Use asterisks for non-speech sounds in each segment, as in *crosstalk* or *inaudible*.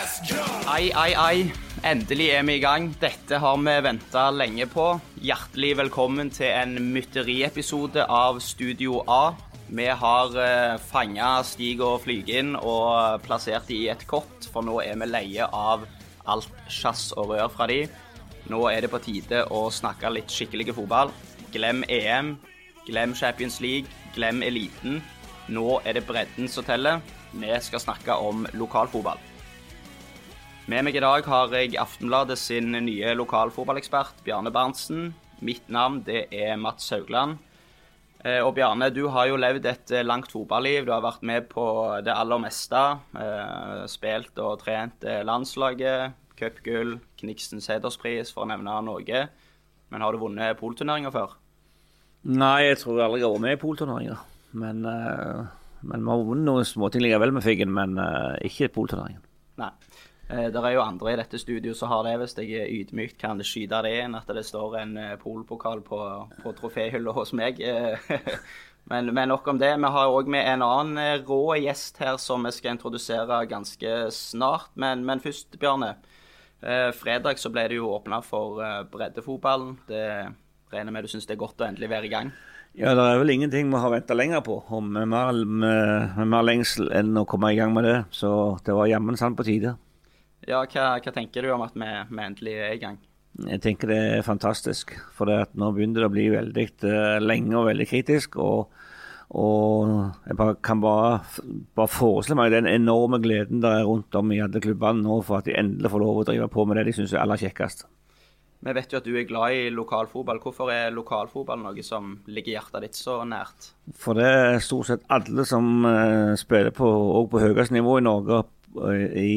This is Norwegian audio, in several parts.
Ai, ai, ai. Endelig er vi i gang. Dette har vi venta lenge på. Hjertelig velkommen til en mytteriepisode av Studio A. Vi har uh, fanga Stig og Flygen og plassert de i et kott, for nå er vi leie av alt sjass og rør fra de. Nå er det på tide å snakke litt skikkelig fotball. Glem EM, glem Champions League, glem eliten. Nå er det bredden som teller. Vi skal snakke om lokalfotball. Med meg i dag har jeg Aftenbladet sin nye lokalfotballekspert, Bjarne Berntsen. Mitt navn det er Mats Haugland. Eh, og Bjarne, du har jo levd et eh, langt fotballiv. Du har vært med på det aller meste. Eh, spilt og trent landslaget, cupgull, Kniksens Sederspris, for å nevne noe. Men har du vunnet polturneringer før? Nei, jeg tror jeg aldri har vært med i polturneringer. Men, men vi har vunnet noen småting likevel med Figgen, men ikke polturneringen. Nei. Eh, det er jo andre i dette studioet som har det, hvis jeg ydmykt kan skyte det inn, at det står en eh, polpokal på, på troféhylla hos meg. *laughs* men, men, nok om det. Vi har òg med en annen eh, rå gjest her som vi skal introdusere ganske snart. Men, men først, Bjarne. fredag så ble det jo åpna for breddefotballen. Det regner med du syns det er godt å endelig være i gang? Ja, det er vel ingenting vi har venta lenger på. Om vi har mer lengsel enn å komme i gang med det. Så det var jammen sant på tide. Ja, hva, hva, tenker du om at vi, vi, endelig er i gang? Jeg tenker det er fantastisk. For nå begynner det å bli veldig uh, lenge og veldig kritisk. Og, og jeg bare, kan bare, bare forestille meg den enorme gleden der er rundt om i alle klubbene nå for at de endelig får lov å drive på med det de syns er aller kjekkest. Vi vet jo at du er glad i lokalfotball. Hvorfor er lokalfotball noe som ligger hjertet ditt så nært? For det er stort sett alle som uh, spiller på, på høyeste nivå i Norge, uh, i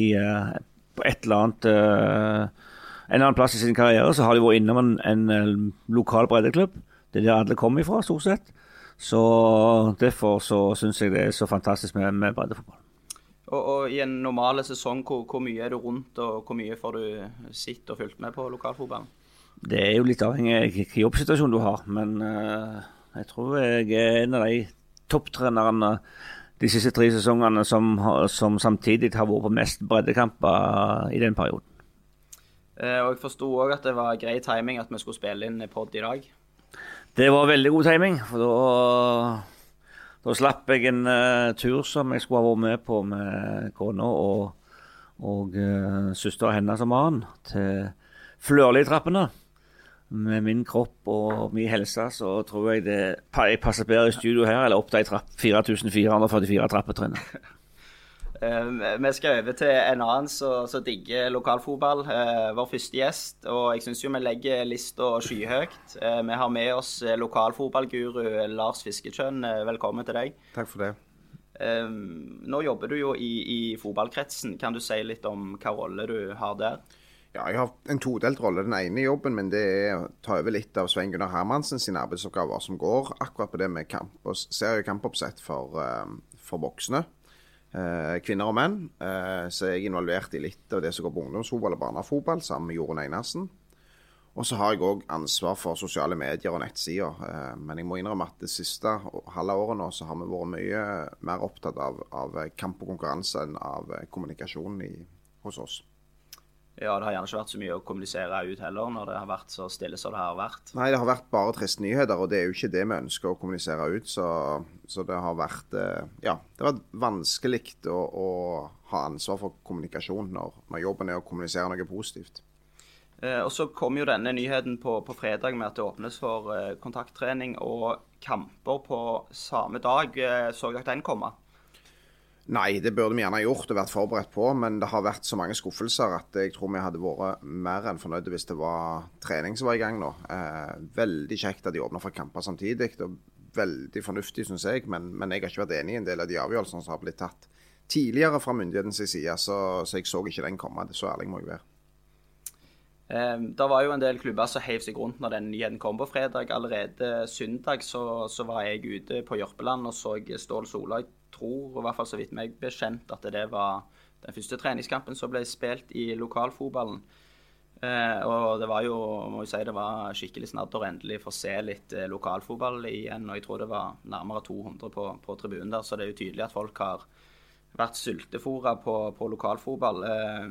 på et eller annet uh, en eller annen plass i sin karriere så har de vært innom en, en, en lokal breddeklubb. Det er der alle kommer ifra, stort sett. Så derfor så syns jeg det er så fantastisk med, med breddefotball. Og, og, I en normal sesong, hvor, hvor, mye er du rundt, og hvor mye får du sett og fulgt med på lokalfotballen? Det er jo litt avhengig av hvilken jobbsituasjon du har, men uh, jeg tror jeg er en av de topptrenerne de siste tre sesongene som, som samtidig har vært på mest breddekamper i den perioden. Eh, og Jeg forsto òg at det var grei timing at vi skulle spille inn pod i dag. Det var veldig god timing, for da, da slapp jeg en uh, tur som jeg skulle ha vært med på med kona og, og uh, søstera hennes og mannen til Flørli-trappene med min kropp og min helse, så tror jeg det jeg passer bedre i studio her eller opp de 4444 trappetrinn. Uh, vi skal over til en annen som digger lokalfotball. Uh, vår første gjest. Og jeg syns jo vi legger lista skyhøyt. Uh, vi har med oss lokalfotballguru Lars Fisketjønn. velkommen til deg. Takk for det. nå jobber du jo i, i fotballkretsen. Kan du si litt om hva rolle du har der? Ja, jeg har en todelt rolle. Den ene jobben min det er å ta over litt av Svein Gunnar Hermansen sine arbeidsoppgaver, som går akkurat på det med kamp og seriekampoppsett for, uh, for voksne. Uh, kvinner og menn. Uh, så er jeg involvert i litt av det som går på ungdomsfotball og barnefotball, sammen med Jorunn Einarsen. Og så har jeg òg ansvar for sosiale medier og nettsider. Men jeg må innrømme at det siste halve året nå så har vi vært mye mer opptatt av, av kamp og konkurranse enn av kommunikasjonen hos oss. Ja, det har gjerne ikke vært så mye å kommunisere ut heller, når det har vært så stille som det har vært. Nei, det har vært bare triste nyheter, og det er jo ikke det vi ønsker å kommunisere ut. Så, så det har vært eh, Ja, det vært vanskelig å, å, ha ansvar for kommunikasjon når, når, jobben er å kommunisere noe positivt. Eh, og Så kom jo denne nyheten på, på, fredag med at det åpnes for eh, kontakttrening og kamper på samme dag. Eh, så dere den komme? Nei, det burde vi gjerne gjort og vært forberedt på, men det har vært så mange skuffelser at jeg tror vi hadde vært mer enn fornøyde hvis det var trening som var i gang nå. Eh, veldig kjekt at de åpner for kamper samtidig. og Veldig fornuftig, syns jeg, men, men, jeg har ikke vært enig i en del av de avgjørelsene som har blitt tatt tidligere fra myndighetens side, så, så, jeg så ikke den komme. Så ærlig må jeg være. Eh, det var jo en del klubber som heiv seg rundt når den nyheten kom på fredag. Allerede søndag så, så var jeg ute på Jørpeland og så Stål Soløy tror, i hvert fall så vidt meg bekjent, at det var den første treningskampen som ble spilt i lokalfotballen. Eh, og det var jo må jeg si, det var skikkelig snadder å endelig få se litt eh, lokalfotball igjen. Og jeg tror det var nærmere 200 på, på tribunen der, så det er jo tydelig at folk har vært sultefòra på, på lokalfotball. Eh,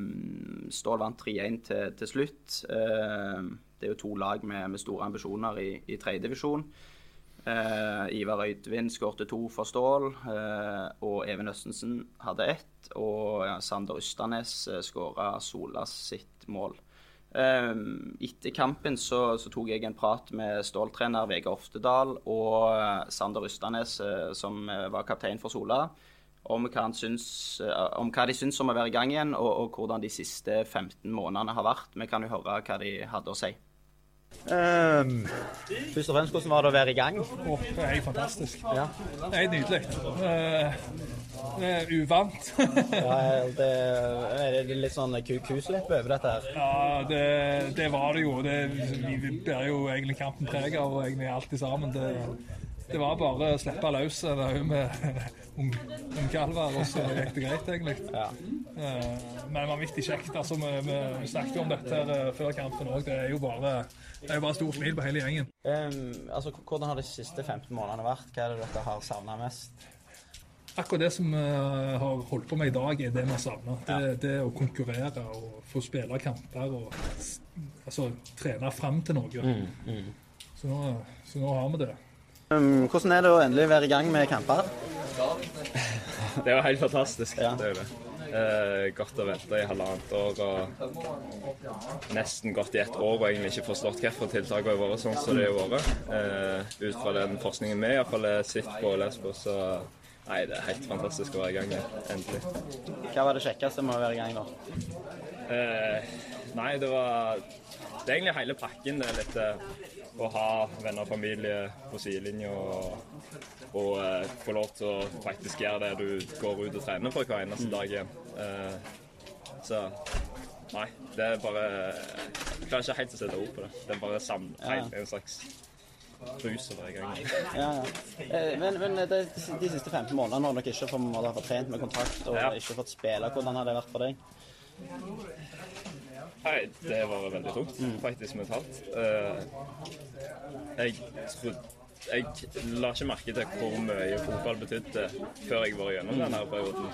Stål vant 3-1 til, til, slutt. Eh, det er jo to lag med, med store ambisjoner i, i tredjedivisjon. Eh, Ivar Øydvin skårte to for Stål, eh, og Even Østensen hadde ett. Og ja, Sander Ustanes eh, skåra Solas sitt mål. Eh, etter kampen så, så, tok jeg en prat med Stål-trener Vegard Oftedal og eh, Sander Ustanes, eh, som var kaptein for Sola om hva, syns, eh, om hva, de syns om å være i gang igjen, og, og, hvordan de siste 15 månedene har vært. Vi kan jo høre hva de hadde å si. Um, først og fremst, hvordan var det å være i gang? Oh, det er helt fantastisk. Ja. Det er nydelig. Det er uvant. ja, det, er det litt sånn kukuslepp over dette her? Ja, det, det var det jo. Det, vi bærer jo egentlig kampen preg av og egentlig alltid sammen. Det, det var bare å slippe løs en haug med *laughs* ungkalver, og så gikk det greit, egentlig. Ja. Uh, men vanvittig kjekt. altså Vi, vi snakket jo om dette her uh, før kampen òg. Det er jo bare det er jo bare stor smil på hele gjengen. Um, altså, Hvordan har de siste 15 månedene vært? Hva er det dere har savna mest? Akkurat det som vi uh, har holdt på med i dag, er det vi har savna. Det, ja. det å konkurrere og få spille kamper og altså, trene fram til noe. Mm, mm. Så, nå, så nå har vi det. Um, hvordan er det å endelig være i gang med kamper? Det er jo helt fantastisk. Ja. Det er det. Eh, godt å vente i halvannet år og nesten gått i ett år og egentlig ikke forstått hvorfor tiltakene har vært sånn som de har vært. Eh, ut fra den forskningen vi iallfall har sett på og lest på, så nei, det er helt fantastisk å være i gang igjen. Endelig. Hva var det kjekkeste med å være i gang nå? Eh, nei, det var Det er egentlig hele pakken. Det er litt eh, å ha venner og familie på sidelinja og, og eh, få lov til å faktisk gjøre det du går ut og trener for hver eneste dag igjen. Eh, så nei, det er bare Jeg klarer ikke helt å sette ord på det. Det er bare sam, ja. en slags rus hver i gang. Ja, ja. Eh, men, men de, de, siste 15 månedene har dere ikke har fått trent med kontakt og ja. ikke fått spille, hvordan har det vært for deg? Nei, det var veldig tungt, faktisk mentalt. Uh, jeg trodde jeg la ikke merke til hvor mye fotball betydde før jeg var gjennom denne perioden.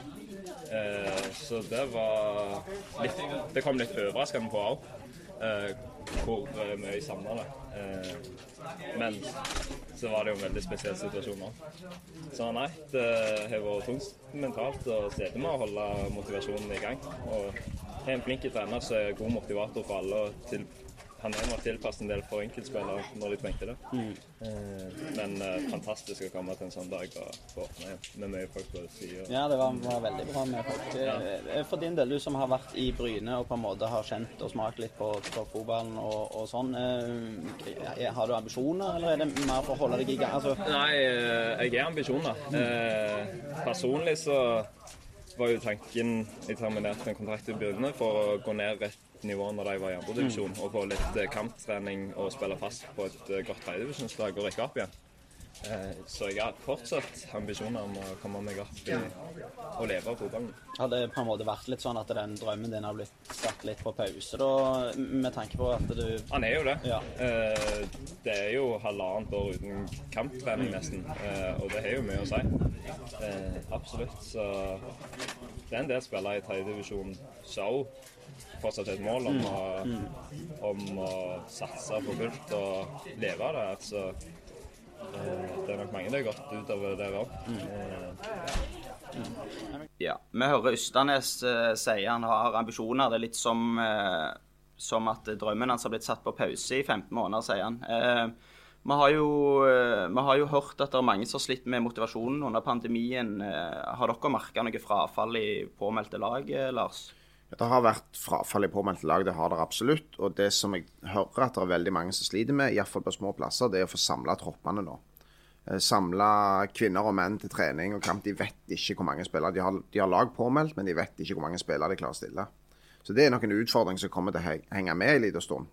Uh, så det var litt Det kom litt overraskende på òg, uh, hvor mye jeg savna det. men så var det jo en veldig spesiell situasjon òg. Så nei, det har vært tungt mentalt å streve med å holde motivasjonen i gang. Og har en flink trener som er god motivator for alle. og til han er nok tilpasset en del for enkeltspillere når de trengte det. Mm. Men uh, fantastisk å komme til en sånn dag og få med, med mye folk på sida. Ja, det var, var, veldig bra med folk. Ja. Eh, for din del, du som har vært i Bryne og på en måte har kjent og smakt litt på, på fotballen og, og, sånn. Uh, har du ambisjoner, eller er det mer for å holde deg i gang? Altså... Nei, jeg er ambisjoner. Uh, personlig så var jo tanken Jeg terminerte en kontrakt i begynnelsen for å gå ned rett nivå når de var i andredivisjon, mm. og få litt eh, kamptrening og spille fast på et eh, godt tredjedivisjonslag og rykke opp igjen. Eh, så jeg har fortsatt ambisjoner om å komme meg opp i å leve av fotballen. Har det på en måte vært litt sånn at den drømmen din har blitt satt litt på pause, da, med tanke på at du Han er jo det. Ja. Det er jo halvannet år uten kamptrening nesten, og det har jo mye å si. Absolutt. Så det er en del spillere i tredjedivisjon som fortsatt et mål om å, om å satse på fullt og leve av det. Altså, det er nok mange det har gått utover det òg. Ja, vi hører Ystanes uh, si han har ambisjoner. Det er litt som, uh, som at drømmen hans har blitt satt på pause i 15 måneder, sier han. Vi har, jo, vi har, jo, hørt at det er mange som har slitt med motivasjonen under pandemien. Har dere merka noe frafall i påmeldte lag, Lars? Det har vært frafall i påmeldte lag, det har det absolutt. Og det som jeg hører at det er veldig mange som sliter med, iallfall på små plasser, det er å få samla troppene nå. Eh, samle kvinner og menn til trening og kamp. De vet ikke hvor mange spillere. De har, de har lag påmeldt, men de vet ikke hvor mange spillere de klarer å stille. Så det er nok en utfordring som kommer til å henge med en liten stund.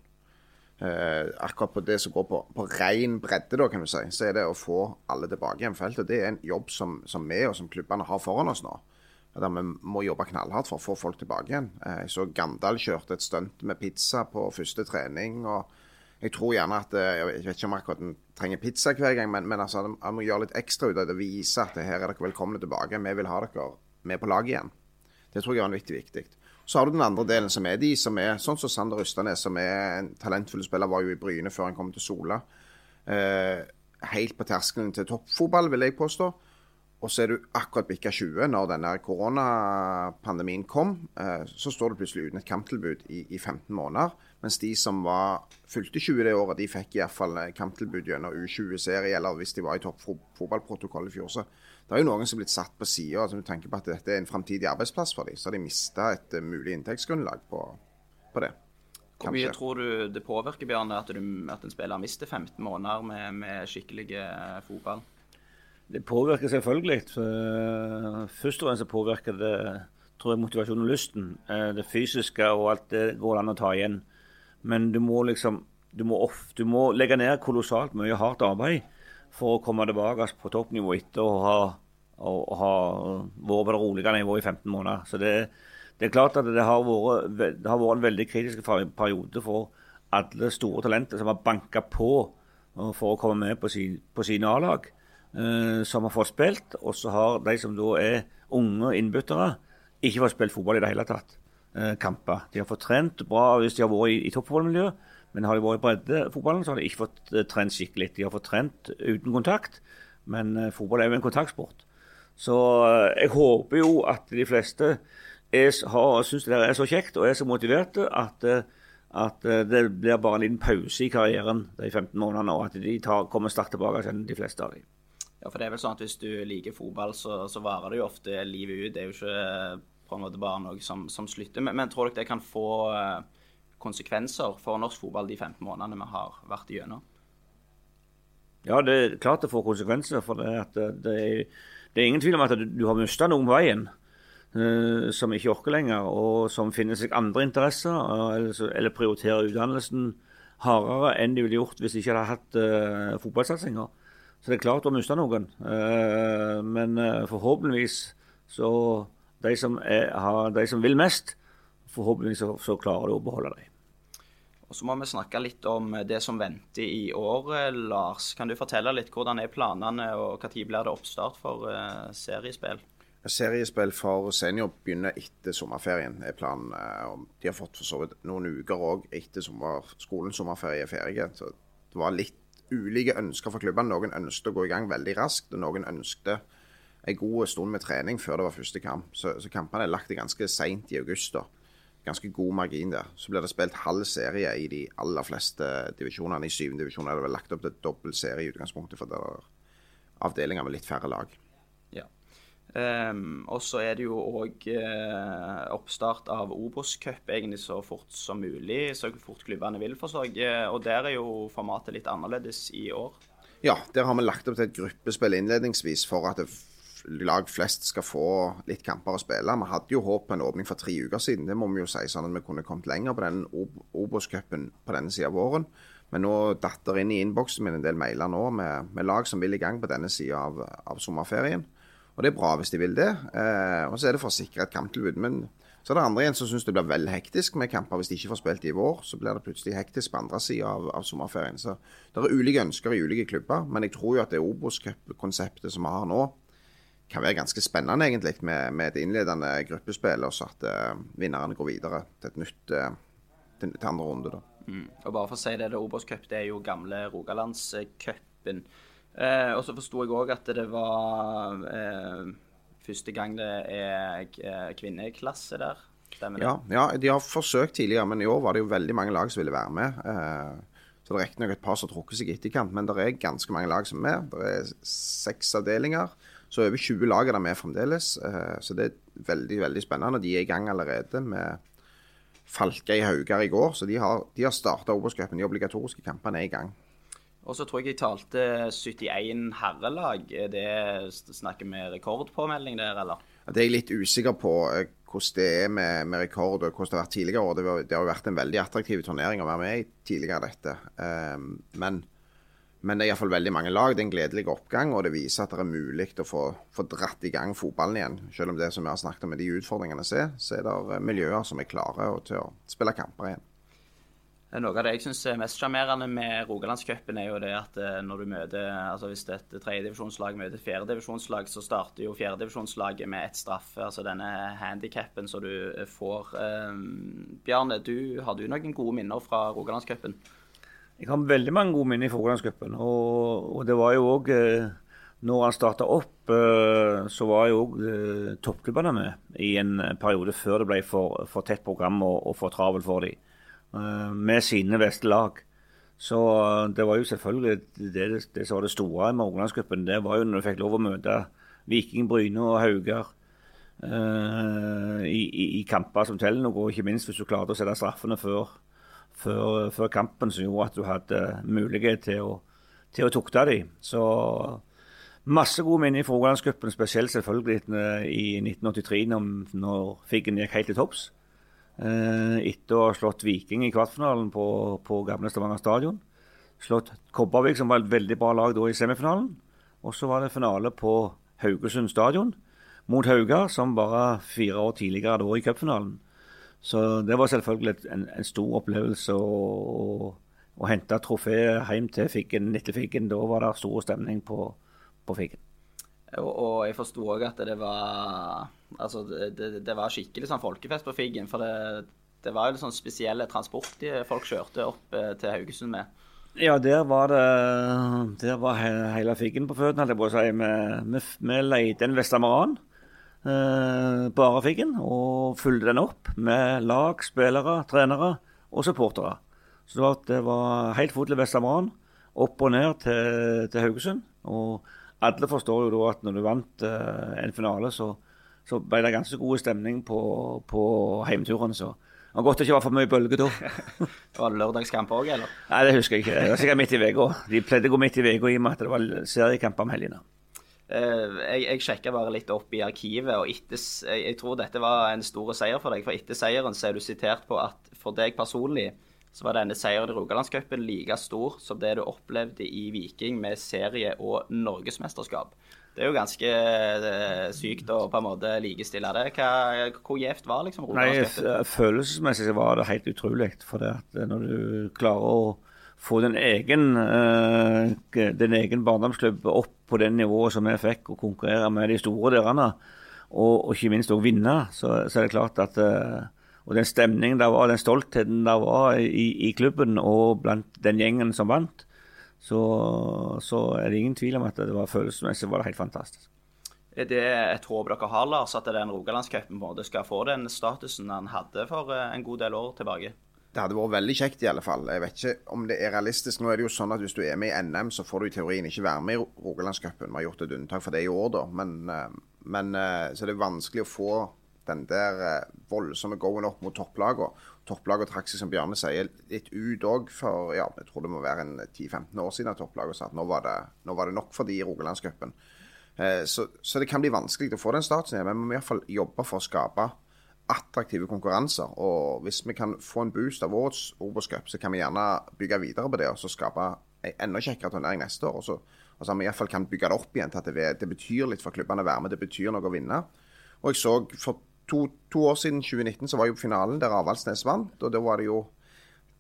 Eh, akkurat på det som går på, på ren bredde, da, kan du si, så er det å få alle tilbake igjen feltet. Det er en jobb som, som vi og som klubbene har foran oss nå der vi må jobbe knallhardt for å få folk tilbake igjen. Eh, jeg så Gandal kjørte et stunt med pizza på første trening. og Jeg tror gjerne at eh, Jeg vet ikke om akkurat en trenger pizza hver gang, men, men altså, han må gjøre litt ekstra ut av det. Vise at her er dere velkomne tilbake. Vi vil ha dere med på laget igjen. Det tror jeg er vanvittig viktig. Så har du den andre delen, som er de som er sånn som Sander Ustanes, som er en talentfull spiller, var jo i Bryne før han kom til Sola. Eh, helt på terskelen til toppfotball, vil jeg påstå. Og så er du akkurat bikka 20 når denne koronapandemien kom. Eh, så står du plutselig uten et kamptilbud i, i 15 måneder. Mens de som var fylte 20 det året, de fikk iallfall kamptilbud gjennom U20-serie, eller hvis de var i toppfotballprotokoll i fjor. Så det er jo noen som er blitt satt på sida som tenker på at dette er en framtidig arbeidsplass for dem. Så har de mista et uh, mulig inntektsgrunnlag på, på det. Hvor mye tror du det påvirker, Bjørn, at, du, at en spiller mister 15 måneder med, med skikkelig eh, fotball? Det påvirker selvfølgelig. Først og fremst påvirker det tror jeg, motivasjonen og lysten. Eh, det fysiske og alt det går an å ta igjen. Men du må liksom du må, off, du må legge ned kolossalt mye hardt arbeid for å komme tilbake på toppnivå etter å ha, vært på det rolige nivået i 15 måneder. Så det, det er klart at det har, vært, det har, vært, en veldig kritisk periode for alle store talenter som har banka på for å komme med på, på sine A-lag, eh, som har fått spilt. Og så har de som da er unge innbyttere, ikke fått spilt fotball i det hele tatt. Eh, kamper. De har fått trent bra hvis de har vært i, i toppfotballmiljøet. Men har de vært i breddefotballen, så har de ikke fått uh, trent skikkelig. De har fått trent uten kontakt, men uh, fotball er jo en kontaktsport. Så uh, jeg håper jo at de fleste syns det er så kjekt og er så motiverte at, at det blir bare en liten pause i karrieren de 15 månedene, og at de tar, kommer sterkt tilbake igjen, de fleste av dem. Ja, for det er vel sånn at Hvis du liker fotball, så, så varer det jo ofte livet ut. Det er jo ikke på en måte bare noe som, som slutter. Men, men tror dere det kan få konsekvenser for norsk fotball de 15 månedene vi har vært igjennom? Ja, det er klart det får konsekvenser. for Det, det, er, det er, ingen tvil om at du, har mista noen på veien uh, som ikke orker lenger, og som finner seg andre interesser, uh, eller, eller, prioriterer utdannelsen hardere enn de ville gjort hvis de ikke hadde hatt uh, fotballsatsinger. Så det er klart du har mista noen. men forhåpentligvis så de som, er, har, de som vil mest, forhåpentligvis så, så klarer du å beholde dem. Og Så må vi snakke litt om det som venter i år. Lars, kan du fortelle litt hvordan er planene, og når blir det oppstart for uh, seriespill? Seriespill for senior begynner etter sommerferien, er planen. Eh, de har fått for så vidt noen uker òg etter sommer, skolens sommerferie er ferdig. Så det var litt ulike ønsker for klubbene. Noen ønsket å gå i gang veldig raskt, og noen ønsket en god stund med trening før det var første kamp. Så, så kampene er lagt ganske seint i august. da ganske god margin der. Så blir det spilt halv serie i de aller fleste divisjonene. I syvende divisjon er det vel lagt opp til dobbel serie i utgangspunktet, for det er avdelinger med litt færre lag. Ja. Um, og så er det jo òg uh, oppstart av Obos-cup egentlig så fort som mulig. Så fort klubbene vil, forstår jeg. Og der er jo formatet litt annerledes i år. Ja, der har vi lagt opp til et gruppespill innledningsvis for at det lag flest skal få litt kamper å spille. Vi hadde jo håp på en åpning for tre uker siden, det må vi jo si, sånn at vi kunne kommet lenger på den Obos-cupen på denne sida av våren. Men nå datter inn i innboksen min en del mailer nå med, med, lag som vil i gang på denne sida av, av, sommerferien. Og det er bra hvis de vil det. Eh, og så er det for å sikre et kamptilbud. Men så er det andre igjen som syns det blir veldig hektisk med kamper. Hvis de ikke får spilt i vår, så blir det plutselig hektisk på andre sida av, av, sommerferien. Så det er ulike ønsker i ulike klubber. Men jeg tror jo at det Obos-cup-konseptet som vi har nå, kan være ganske spennende egentlig med, med et innledende gruppespill, og så at uh, vinnerne går videre til et nytt uh, til, til, andre runde. da. Mm. Og bare for å si det, det Obos Cup det er jo gamle Rogalandscupen. Eh, og så forsto jeg òg at det var eh, første gang det er eh, kvinneklasse der. Stemmer det? Ja, ja, de har forsøkt tidligere, men i år var det jo veldig mange lag som ville være med. Eh, så det er riktignok et par som trukker seg i etterkant, men det er ganske mange lag som er med. Det er seks avdelinger. Så over 20 lag er det med fremdeles. Eh, så det er veldig veldig spennende. De er i gang allerede med Falke i Haugar i går. Så de har, de har starta Obos-cupen. De obligatoriske kampene er i gang. Og så tror jeg jeg talte 71 herrelag. Er det snakker med rekordpåmelding der, eller? Det er jeg litt usikker på eh, hvordan det er med, med rekord og hvordan det har vært tidligere år. Det, det, har jo vært en veldig attraktiv turnering å være med i tidligere dette. Um, men men det er iallfall veldig mange lag. Det er en gledelig oppgang, og det viser at det er mulig å få, få dratt i gang fotballen igjen. Selv om det som vi har snakket om med de utfordringene ser, så er det eh, miljøer som er klare til å spille kamper igjen. Noe av det jeg syns er mest sjarmerende med Rogalandscupen, er jo det at eh, når du møter altså Hvis et tredjedivisjonslag møter et fjerdedivisjonslag, så starter jo fjerdedivisjonslaget med ett straffe. Altså denne handikappen som du eh, får. Bjarne, du, har du noen gode minner fra Rogalandscupen? Jeg har veldig mange gode minner fra Rogalandscupen. Og, og, det var jo òg Når han starta opp, så var jo òg toppklubbene med i en periode før det ble for, for tett program og, og for travelt for dem. Eh, med sine beste lag. Så eh, det var jo selvfølgelig det, det som var det store med Rogalandscupen. Det var jo når du fikk lov å møte Viking, Bryne og Haugar uh, i, i, i, kamper som teller noe. Og ikke minst hvis du klarte å sette straffene før, før, før kampen, som gjorde at du hadde mulighet til å, til å tukte dem. Så masse gode minner fra Rogalandscupen, spesielt selvfølgelig i 1983, når, når Figgen gikk helt til topps. Eh, etter å ha slått Viking i kvartfinalen på, på gamle Stavanger stadion. Slått Kobbervik, som var et veldig bra lag da i semifinalen. Og så var det finale på Haugesund stadion mot Haugar, som bare fire år tidligere da i cupfinalen. Så det var selvfølgelig en, en stor opplevelse å, å, hente trofeet hjem til Figgen etter Figgen. Da var det stor stemning på, på Figgen. Og, og jeg forsto òg at det var Altså, det, det var skikkelig sånn folkefest på Figgen. For det, det var jo sånn spesielle transport folk kjørte opp eh, til Haugesund med. Ja, der var det Der var hele Figgen på føttene, holdt jeg på å si. Vi leide en Vestamaran. Eh, bare Figgen, og fulgte den opp med lag, spillere, trenere og supportere. Så det var, det var helt fot til Vestamaran, opp og ned til, til Haugesund. Og alle forstår jo da at når du vant uh, en finale, så så ble det ganske god stemning på, på heimturen. Så det var godt det ikke var for mye bølger da. *laughs* var det lørdagskamp òg, eller? Nei, det husker jeg ikke. Det var sikkert midt i uka. De pleide å gå midt i uka i og med at det var seriekamp om helgene. Uh, jeg jeg sjekka bare litt opp i arkivet, og etter, jeg, jeg, tror dette var en stor seier for deg. For etter seieren så er du sitert på at for deg personlig så var denne seieren i Rogalandscupen like stor som det du opplevde i Viking med serie- og norgesmesterskap. Det er jo ganske eh, sykt å på en måte likestille det. Hva, hvor gjevt var liksom Rogalandscupen? Følelsesmessig var det helt utrolig. For det at eh, når du klarer å få din egen, uh, din egen barndomsklubb opp på det nivået som vi fikk, og konkurrere med de store derene, og, og ikke minst òg vinne, så, så, er det klart at uh, Og den stemningen der var, den stoltheten der var i, i klubben og blant den gjengen som vant, så, så, er det ingen tvil om at det var følelsesmessig var det helt fantastisk. Er det et håp dere har, Lars, at den Rogalandscupen skal få den statusen han hadde for eh, en god del år tilbake? Det hadde vært veldig kjekt, i alle fall. Jeg vet ikke om det er realistisk. Nå er det jo sånn at Hvis du er med i NM, så får du i teorien ikke være med i Rogalandscupen. Vi har gjort et unntak for det i år, da. Men, eh, men eh, så det vanskelig å få den der voldsomme go-en opp mot topplagene Topplagene trakk seg, som Bjarne sier, litt ut òg for ja, jeg tror det må være en 10-15 år siden at topplagene sa at nå var det, nå var det nok for de i Rogalandscupen. Eh, så, så, det kan bli vanskelig å få den statusen, men vi må i hvert fall jobbe for å skape attraktive konkurranser. Og hvis vi kan få en boost av årets Obos-cup, så kan vi gjerne bygge videre på det og så skape en enda kjekkere turnering neste år. Og så altså, vi i hvert fall kan bygge det opp igjen til at det, det betyr litt for klubbene å være med. Det betyr noe å vinne. Og jeg så for to, to, år siden, 2019, så var jo finalen der Avaldsnes vant. Og da var det jo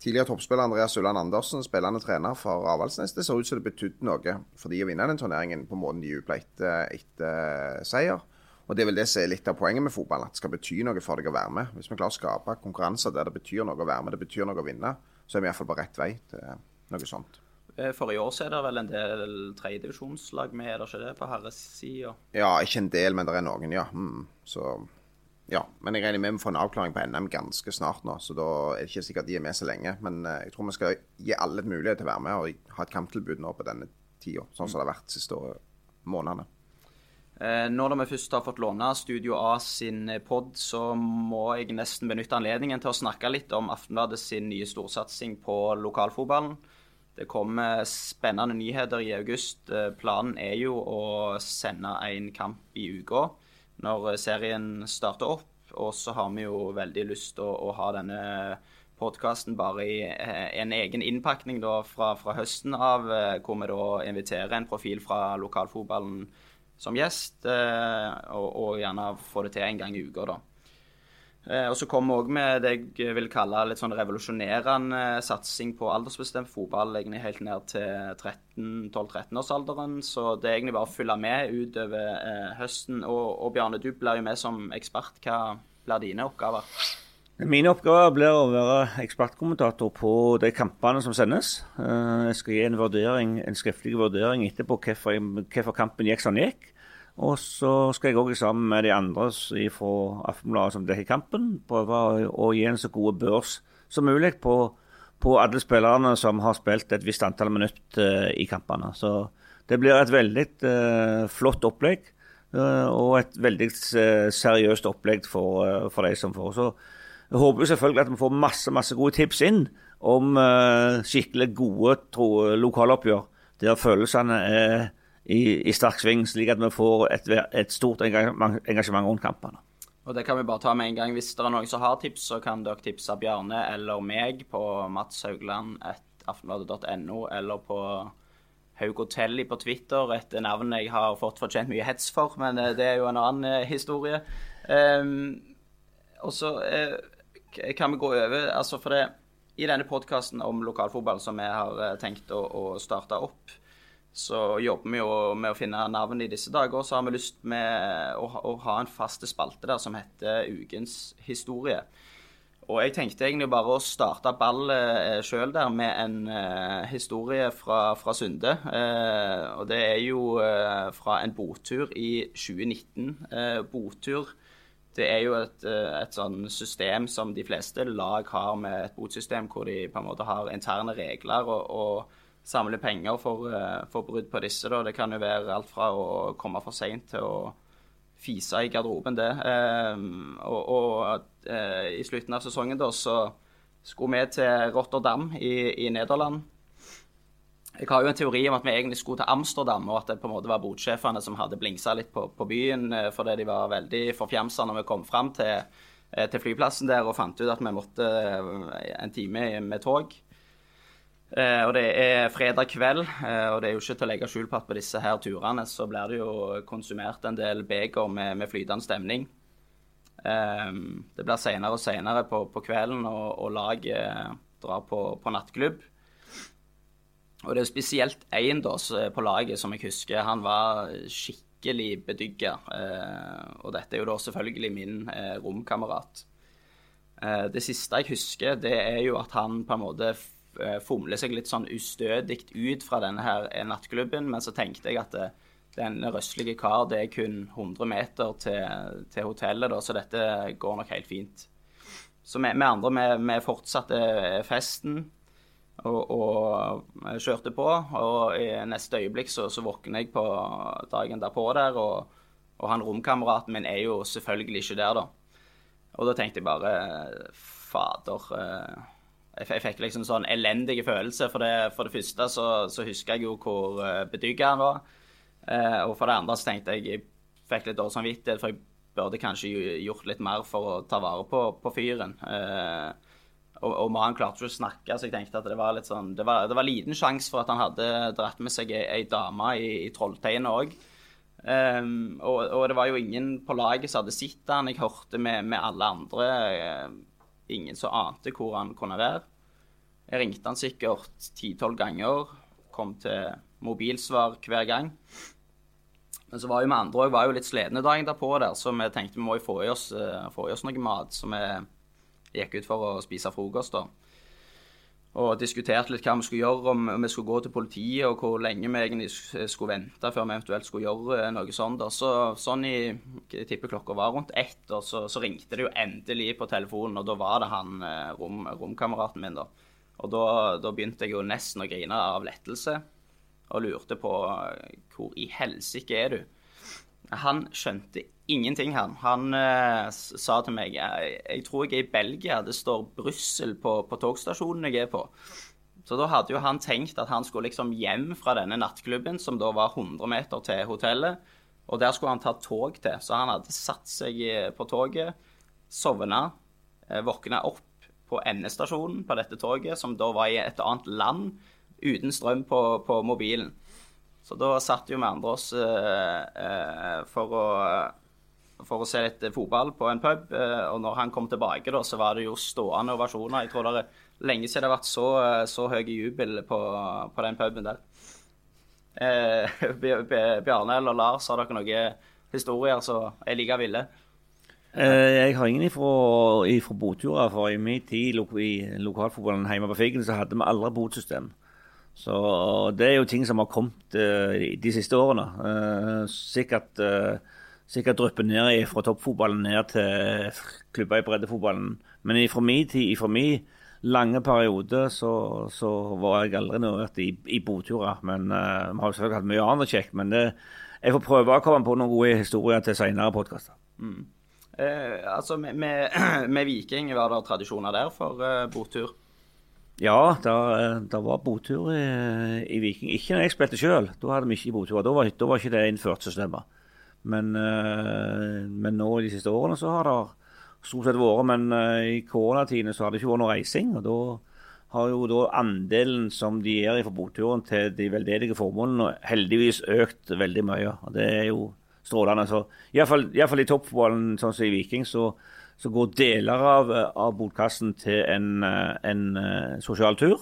tidligere toppspiller Andreas Ulland Andersen, spillende trener for Avaldsnes. Det så ut som det betydde noe for de å vinne den turneringen på måten de jubla etter, etter seier. Og Det er vel det som er litt av poenget med fotball, at det skal bety noe for deg å være med. Hvis vi klarer å skape konkurranser der det betyr noe å være med, det betyr noe å vinne, så er vi iallfall på rett vei til noe sånt. Forrige år så er det vel en del tredjedivisjonslag med, er det ikke det, på herresida? Ja, ikke en del, men det er noen, ja. Mm, så ja, men jeg regner med vi får en avklaring på NM ganske snart nå, så da er det ikke sikkert de er med så lenge. Men eh, jeg tror vi skal gi alle et mulighet til å være med og ha et kamptilbud nå på denne tida, sånn som det har vært de siste månedene. Eh, når vi først har fått låne Studio A sin pod, så må jeg nesten benytte anledningen til å snakke litt om Aftenbladet sin nye storsatsing på lokalfotballen. Det kommer spennende nyheter i august. Eh, planen er jo å sende en kamp i uka når eh, serien starter opp. Og så har vi jo veldig lyst til å, å, ha denne podkasten bare i eh, en egen innpakning da, fra, fra, høsten av, eh, hvor vi da inviterer en profil fra lokalfotballen som gjest, og, og gjerne få det til en gang i uka, da. Eh, og så kommer vi òg med det jeg vil kalle litt sånn revolusjonerende satsing på aldersbestemt fotball, egentlig helt ned til 12-13-årsalderen. Så det er egentlig bare å følge med utover eh, høsten. Og, og Bjarne, du blir jo med som ekspert. Hva blir dine oppgaver? Min oppgave blir å være ekspertkommentator på de kampene som sendes. Eh, jeg skal gi en, vurdering, en skriftlig vurdering etterpå hvorfor, hvorfor kampen gikk som den gikk. Og så skal jeg òg sammen med de andre fra Aftenbladet som dekker kampen, prøve å gi en så god børs som mulig på, på, alle spillerne som har spilt et visst antall minutter uh, i kampene. Så det blir et veldig uh, flott opplegg. Og et veldig seriøst opplegg for, for, de som får. Så jeg håper jo selvfølgelig at vi får masse masse gode tips inn om skikkelig gode tro, lokaloppgjør der følelsene er i, i sterk sving, slik at vi får et, et stort engasjement, engasjement rundt kampene. Og det kan vi bare ta med en gang. Hvis det er noen som har tips, så kan dere tipse Bjarne eller meg på matshaugland.aftenbladet.no eller på Haug Hotelli på Twitter, et navn jeg har fått fortjent mye hets for, men eh, det er jo en annen eh, historie. Um, og så uh, kan vi gå over altså for det, I denne podkasten om lokalfotball som vi har tenkt å, å starte opp, så jobber vi jo med å finne navn i disse dager. Så har vi lyst med å, å ha en fast spalte der som heter Ukens historie. Og jeg tenkte egentlig bare å starte ballet eh, sjøl der med en eh, historie fra, fra Sunde. Eh, og det er jo eh, fra en botur i 2019. Eh, botur det er jo et, eh, et sånn system som de fleste lag har med et botsystem hvor de på en måte har interne regler. og, og samler penger for, eh, for brudd på disse. Da. Det kan jo være alt fra å komme for seint til å fise i garderoben, det. Um, og, og i slutten av sesongen da, så skulle vi til Rotterdam i, i, Nederland. Jeg har jo en teori om at vi egentlig skulle til Amsterdam, og at det på en måte var botsjefene som hadde blingsa litt på, på, byen fordi de var veldig forfjamsa når vi kom fram til, til, flyplassen der og fant ut at vi måtte en time med tog. Eh, og det er fredag kveld, eh, og det er jo ikke til å legge skjul på at på disse her turene så blir det jo konsumert en del beger med, med flytende stemning. Eh, det blir senere og senere på, på kvelden, og, og laget drar på, på, nattklubb. Og det er spesielt én på laget som jeg husker. Han var skikkelig bedygga. og dette er jo da selvfølgelig min romkamerat. det siste jeg husker, det er jo at han på en måte fomler seg litt sånn ustødig ut fra denne her nattklubben. Men så tenkte jeg at den røslige kar det er kun 100 meter til, til hotellet, da, så dette går nok helt fint. Så med andre vi, vi, fortsatte festen og, og, kjørte på. Og i neste øyeblikk så, så våkner jeg på dagen derpå der, og, og han romkameraten min er jo selvfølgelig ikke der, da. Og da tenkte jeg bare Fader. Eh, jeg fikk liksom sånn elendige følelse. For det, for det første så, så, husker jeg jo hvor eh, bedygga han var. Eh, og for det andre så tenkte jeg jeg fikk litt dårlig samvittighet, for jeg burde kanskje gjort litt mer for å ta vare på, på fyren. Eh, og, og mannen klarte ikke å snakke, så jeg tenkte at det var litt sånn Det var, det var liten sjanse for at han hadde dratt med seg ei, ei dame i, i Trollteinet òg. Um, ehm, og, og, det var jo ingen på laget som hadde sett han. Jeg hørte med, med alle andre. Uh, ingen som ante hvor han kunne være. Jeg ringte han sikkert ti-tolv ganger, kom til mobilsvar hver gang. Men så var jo vi andre òg litt slitne dagen derpå, der, så vi tenkte vi må jo få i oss, uh, få i oss noe mat. Så vi gikk ut for å spise frokost. da. Og diskuterte litt hva vi skulle gjøre, om vi skulle gå til politiet, og hvor lenge vi egentlig skulle vente før vi eventuelt skulle gjøre eh, noe sånt. Da. Så, sånn i jeg tipper klokka var rundt ett, og så, så, ringte det jo endelig på telefonen, og da var det han eh, rom, romkameraten min, da. Og da, da, begynte jeg jo nesten å grine av lettelse, og lurte på eh, hvor i helsike er du? Han skjønte ingenting, han. Han uh, sa til meg jeg, jeg, tror jeg er i Belgia. Det står Brussel på, på, togstasjonen jeg er på. Så da hadde jo han tenkt at han skulle liksom hjem fra denne nattklubben, som da var 100 meter til hotellet. Og der skulle han ta tog til. Så han hadde satt seg eh, på toget, sovna, uh, våkna opp på endestasjonen på dette toget, som da var i et annet land, uten strøm på, på mobilen. Så da satt jo vi andre oss uh, uh, for å for å se litt fotball på en pub. eh, Og når han kom tilbake, da, så var det jo stående ovasjoner. Jeg tror det er lenge siden det har vært så, eh, så høy jubel på, på den puben der. Eh, *laughs* Bj- Bj- Bjarne eller Lars, har dere noen historier som er like ville? Eh, Jeg har ingen ifra, ifra boturer, for i min tid i lokalfotballen hjemme på Figgen, så hadde vi aldri botsystem. Så det er jo ting som har kommet eh, de siste årene. Eh, sikkert, uh, sikkert dryppet ned fra toppfotballen ned til klubber i breddefotballen. Men fra min tid, ifra min lange periode, så, så var jeg aldri involvert i, i boturer. Men uh, vi har selvfølgelig hatt mye annet kjekt. Men det, jeg får prøve å komme på noen gode historier til senere podkaster. Eh, altså med, med, *clears throat* med Viking, var det tradisjoner der for eh, botur? Ja, det var botur i, i Viking. Ikke når jeg spilte sjøl, da hadde vi ikke botur. Da var, da var ikke det innført systemet. Men, eh, men nå i de siste årene så har det stort sett vært. Men eh, i koronatidene så har det ikke vært noe reising. og da har jo da andelen som de gir fra boturen til de veldedige formålene, heldigvis økt veldig mye. og Det er jo strålende. Så Iallfall i toppfotballen, sånn som i Viking, så, så går deler av, av botkassen til en, eh, en eh, sosial tur.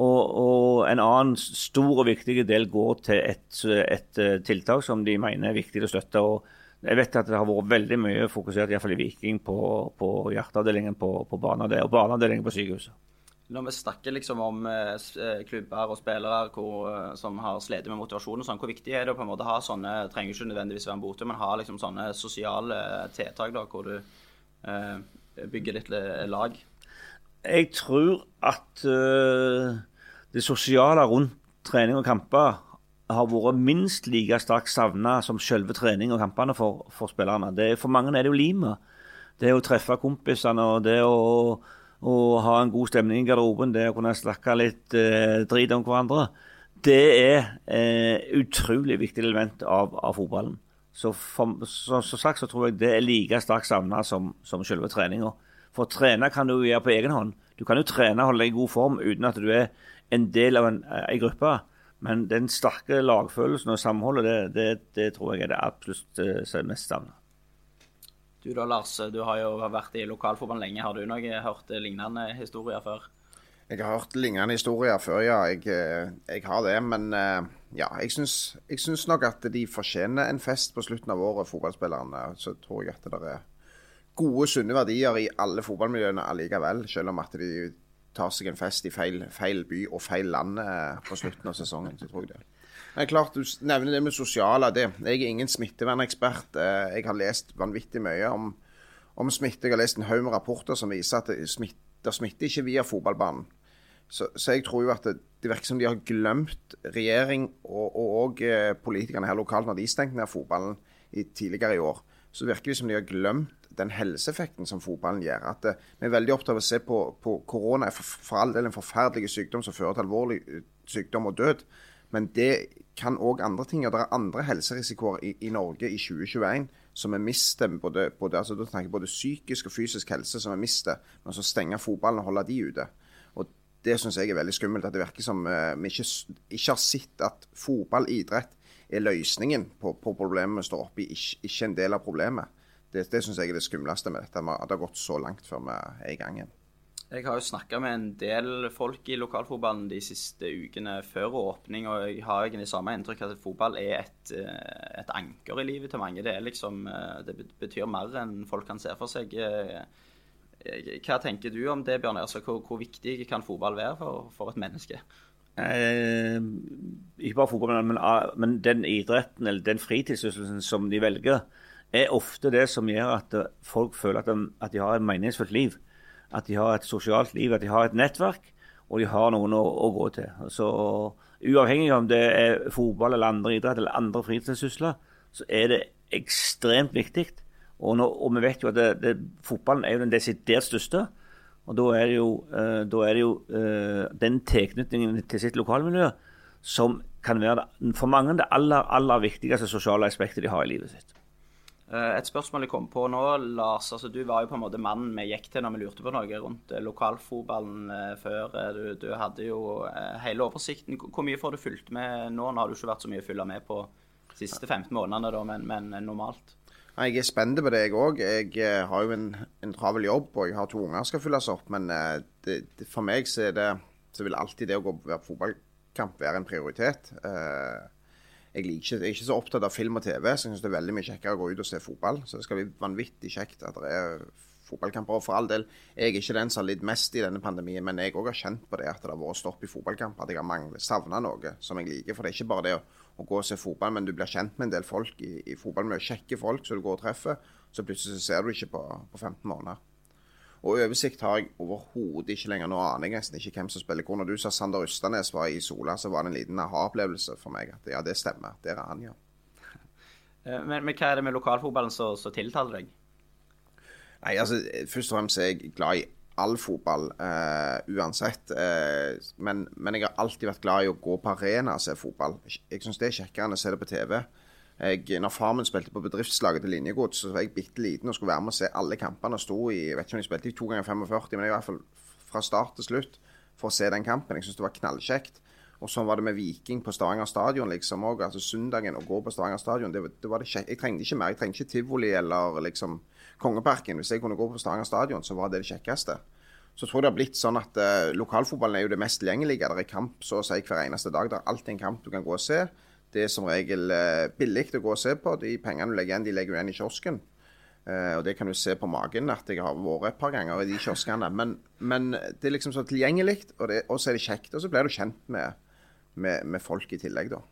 Og, og en annen stor og viktig del går til et, et eh, tiltak som de mener er viktig å støtte. og jeg vet at det har vært veldig mye fokusert i, hvert fall i Viking på, på hjerteavdelingen på, på barneavdelingen og barneavdelingen på sykehuset. Når vi snakker liksom om klubber og spillere hvor, som har slitt med motivasjon og sånn, hvor viktig er det å på en måte ha sånne trenger ikke nødvendigvis være en bote, men ha liksom sånne sosiale tiltak da, hvor du eh, bygger litt eh, lag? Jeg tror at øh, det sosiale rundt trening og kamper har vært minst like sterkt savna som selve trening og kampene for, for spillerne. Det, for mange er det jo limet. Det å treffe kompisene og det å, å ha en god stemning i garderoben, det å kunne snakke litt eh, drit om hverandre, det er eh, utrolig viktig element av, av fotballen. Så for, så, så sagt så tror jeg det er like sterkt savna som, som selve treninga. For trene kan du gjøre på egen hånd. Du kan jo trene og holde deg i god form uten at du er en del av en, en gruppe. Men den sterke lagfølelsen og samholdet, det, det, det tror jeg er det absolutt eh, som mest savna. Du da, Lars, du har jo vært i lokalfotballen lenge. Har du noe, hørt lignende historier før? Jeg har hørt lignende historier før, ja. Jeg, eh, jeg har det. Men eh, ja, jeg syns, nok at de fortjener en fest på slutten av året, fotballspillerne. Så tror jeg at det er gode, sunne verdier i alle fotballmiljøene allikevel. Selv om at de tar seg en fest i feil, feil by og feil land eh, på slutten av sesongen. Så tror jeg det. Men klart, Du nevner det med sosiale. det. Jeg er ingen smittevernekspert. Eh, Jeg har lest vanvittig mye om, om smitte. Jeg har lest en haug med rapporter som viser at det smitter, smitter ikke via fotballbanen. Så, så jeg tror jo at det, det virker som de har glemt regjering og, og, og eh, politikerne her lokalt når de stengte ned fotballen i, tidligere i år. Så virker det som de har glemt den helseeffekten som fotballen gjør. At det, Vi er veldig opptatt av å se på, på korona er for, for all del en forferdelig sykdom som fører til alvorlig eh, sykdom og død. Men det kan òg andre ting. Og det er andre helserisikoer i, i Norge i 2021 som vi mister. Både, både, altså, da snakker jeg både psykisk og fysisk helse som vi mister. Men så stenge fotballen og holde de ute. Det syns jeg er veldig skummelt. At det virker som eh, vi ikke, ikke har sett at fotball, idrett, er løsningen på, på problemet vi står oppe i, ikke, ikke en del av problemet. Det, det syns jeg er det skumleste med dette. At det har gått så langt før vi er i gang igjen. Jeg har jo snakka med en del folk i lokalfotballen de siste ukene før åpning, og jeg har egentlig samme inntrykk at fotball er et, eh, et anker i livet til mange. Det liksom eh, Det betyr mer enn folk kan se for seg. Hva tenker du om det, Bjørn? Altså, hvor, hvor viktig kan fotball være for, for et menneske? Eh, ikke bare fotball, men, men den idretten eller den fritidssysselsen som de velger, er ofte det som gjør at folk føler at de, at de har et meningsfullt liv. At de har et sosialt liv, at de har et nettverk, og de har noen å, å gå til. Så Uavhengig om det er fotball eller andre idrett eller andre fritidssysler, så er det ekstremt viktig. Og, nå, og vi vet jo at det, det, fotballen er jo den desidert største. Og da er det jo, eh, er det jo eh, den tilknytningen til sitt lokalmiljø som kan være det, for mange det aller, aller viktigste sosiale aspektet de har i livet sitt. Eh, Et spørsmål jeg kom på nå, Lars. altså Du var jo på en måte mannen vi gikk til når vi lurte på noe rundt eh, lokalfotballen eh, før. Du, du hadde jo hele oversikten. Hvor mye får du fulgt med nå? Nå har du ikke vært så mye å følge med på de siste 15 månedene, da, men, men normalt. Jeg er spent på det, jeg òg. Jeg eh, har jo en, en, travel jobb, og jeg har to unger som skal fylles opp. Men eh, det, det, for meg så, det, så vil alltid det å gå på fotballkamp være en prioritet. Eh, jeg, ikke, jeg, er ikke så opptatt av film og TV, så jeg syns det er veldig mye kjekkere å gå ut og se fotball. Så det skal bli vanvittig kjekt at det er fotballkamper. Og for all del, jeg er ikke den som har lidd mest i denne pandemien, men jeg òg har kjent på det at det har vært stopp i fotballkamper. At jeg har savna noe som jeg liker. For det er ikke bare det å å gå og se fotball, men du blir kjent med en del folk i, i fotballmiljøet. Kjekke folk som du går og treffer. Så plutselig ser du ikke på, på 15 måneder. Og oversikt har jeg overhodet ikke lenger. Nå aner jeg nesten ikke hvem som spiller hvor. Når du sa Sander Ustanes var i Sola, så var det en liten aha-opplevelse for meg. At ja, det stemmer. Der er han, ja. *laughs* Eh, men, men, hva er det med lokalfotballen som tiltaler deg? Nei, altså, Først og fremst er jeg glad i all fotball uh, uansett. Uh, men, men, jeg har alltid vært glad i å gå på arena og se fotball. Jeg syns det er kjekkere enn å se det på TV. Jeg, når far min spilte på bedriftslaget til Linjegods, så var jeg bitte liten og skulle være med og se alle kampene. og sto i, jeg vet ikke om jeg spilte i to ganger 45, men i hvert fall fra start til slutt for å se den kampen. Jeg syns det var knallkjekt. Og sånn var det med Viking på Stavanger stadion liksom også. Altså søndagen å gå på Stavanger stadion, det, det var det kjekt. Jeg trengte ikke mer. Jeg trengte ikke tivoli eller liksom Kongeparken. Hvis jeg kunne gå på Stavanger stadion, så var det det kjekkeste. Så tror jeg det har blitt sånn at uh, lokalfotballen er jo det mest tilgjengelige. Det er kamp så å si hver eneste dag. Det er alltid en kamp du kan gå og se. Det er som regel uh, billig å gå og se på. De pengene du legger igjen, de legger du igjen i kiosken. Uh, og det kan du se på magen at jeg har vært et par ganger i de kioskene. Men, men det er liksom så tilgjengelig, og, så er det kjekt. Og så blir du kjent med, med, med folk i tillegg, da.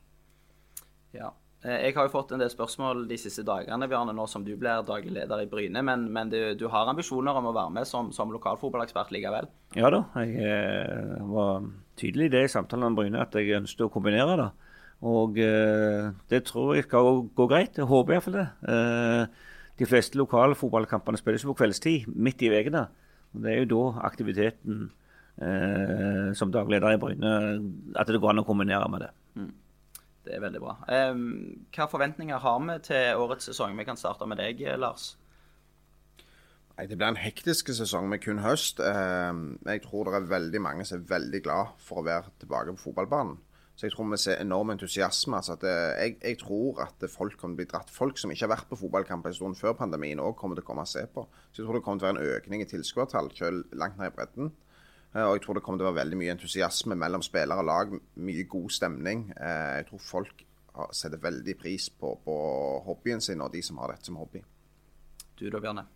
Ja. Eh, jeg har jo fått en del spørsmål de siste dagene, Bjarne, nå som du blir daglig leder i Bryne. Men, men du, du, har ambisjoner om å være med som, som lokalfotballekspert likevel? Ja da, jeg eh, var tydelig i det i samtalen med Bryne at jeg ønsket å kombinere det. Og eh, det tror jeg skal gå greit. Jeg håper iallfall det. De fleste lokalfotballkampene spilles på kveldstid, midt i ukene. Det er jo da aktiviteten som daglig leder i Bryne At det går an å kombinere med det. Det er veldig bra. Um, hva forventninger har vi til årets sesong? Vi kan starte med deg, Lars. Nei, Det blir en hektisk sesong med kun høst. Jeg tror det er veldig mange som er veldig glad for å være tilbake på fotballbanen. Så jeg tror vi ser enorm entusiasme. Altså det, jeg, jeg, tror at folk kommer til å bli dratt. Folk som ikke har vært på fotballkamp en stund før pandemien, òg kommer til å komme og se på. Så jeg tror det kommer til å være en økning i tilskuertall, selv langt ned i bredden. Eh, og jeg tror det kommer til å være veldig mye entusiasme mellom spillere og lag. Mye god stemning. Eh, jeg tror folk setter veldig pris på, på hobbyen sin og de som har dette som hobby. Du da, Bjarne?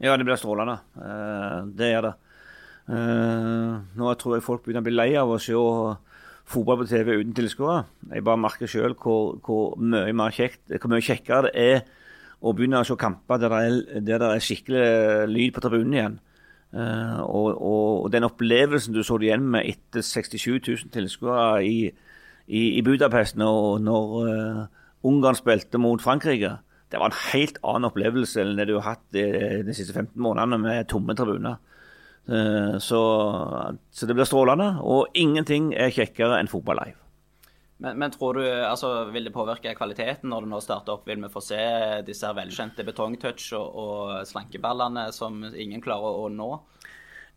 Ja, det blir strålende. Eh, det er det. Nå tror jeg folk begynner å bli lei av å se fotball på TV uten tilskuere. Jeg bare merker sjøl hvor, hvor, mye mer kjekt, hvor mye kjekkere det er å begynne å se kamper der det er, der det er skikkelig lyd på tribunen igjen. Uh, og, og, den opplevelsen du så det igjen med etter 67 000 tilskuere i, i, i, Budapest når, når uh, Ungarn spilte mot Frankrike, det var en helt annen opplevelse enn det du har hatt de, de siste 15 månedene med tomme tribuner. Uh, så, så, det blir strålende, og ingenting er kjekkere enn fotball live. Men, men, tror du, altså, vil det påvirke kvaliteten når du nå starter opp? Vil vi få se disse velkjente betongtouch og, og slankeballene som ingen klarer å, nå?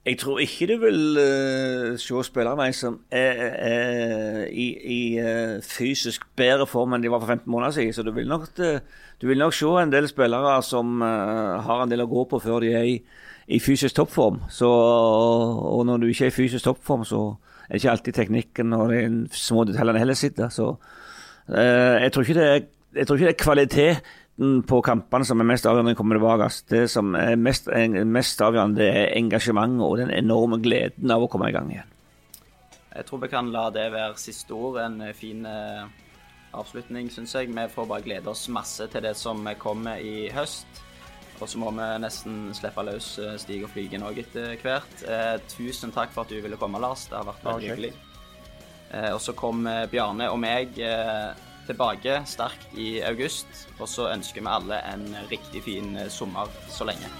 Jeg tror ikke du vil uh, se spillere som er, er i, i uh, fysisk bedre form enn de var for 15 måneder siden. Så du vil nok, uh, du vil nok se en del spillere som har en del å gå på før de er i, i fysisk toppform. Så, og når du ikke er i fysisk toppform, så er ikke alltid teknikken og de små detaljene heller sitter. Så eh, jeg, tror er, jeg tror ikke det er kvaliteten på kampene som er mest avgjørende når kommer tilbake. Det som er mest, mest avgjørende, det er engasjementet og den enorme gleden av å komme i gang igjen. Jeg tror vi kan la det være siste ord. En fin eh, avslutning, syns jeg. Vi får bare glede oss masse til det som kommer i høst. Og så må vi nesten slippe løs eh, Stig og Flygen òg etter hvert. Eh, tusen takk for at du ville komme, Lars. Det har vært veldig hyggelig. Eh, og så kom eh, Bjarne og meg eh, tilbake sterkt i august. Og så ønsker vi alle en riktig fin sommer så lenge.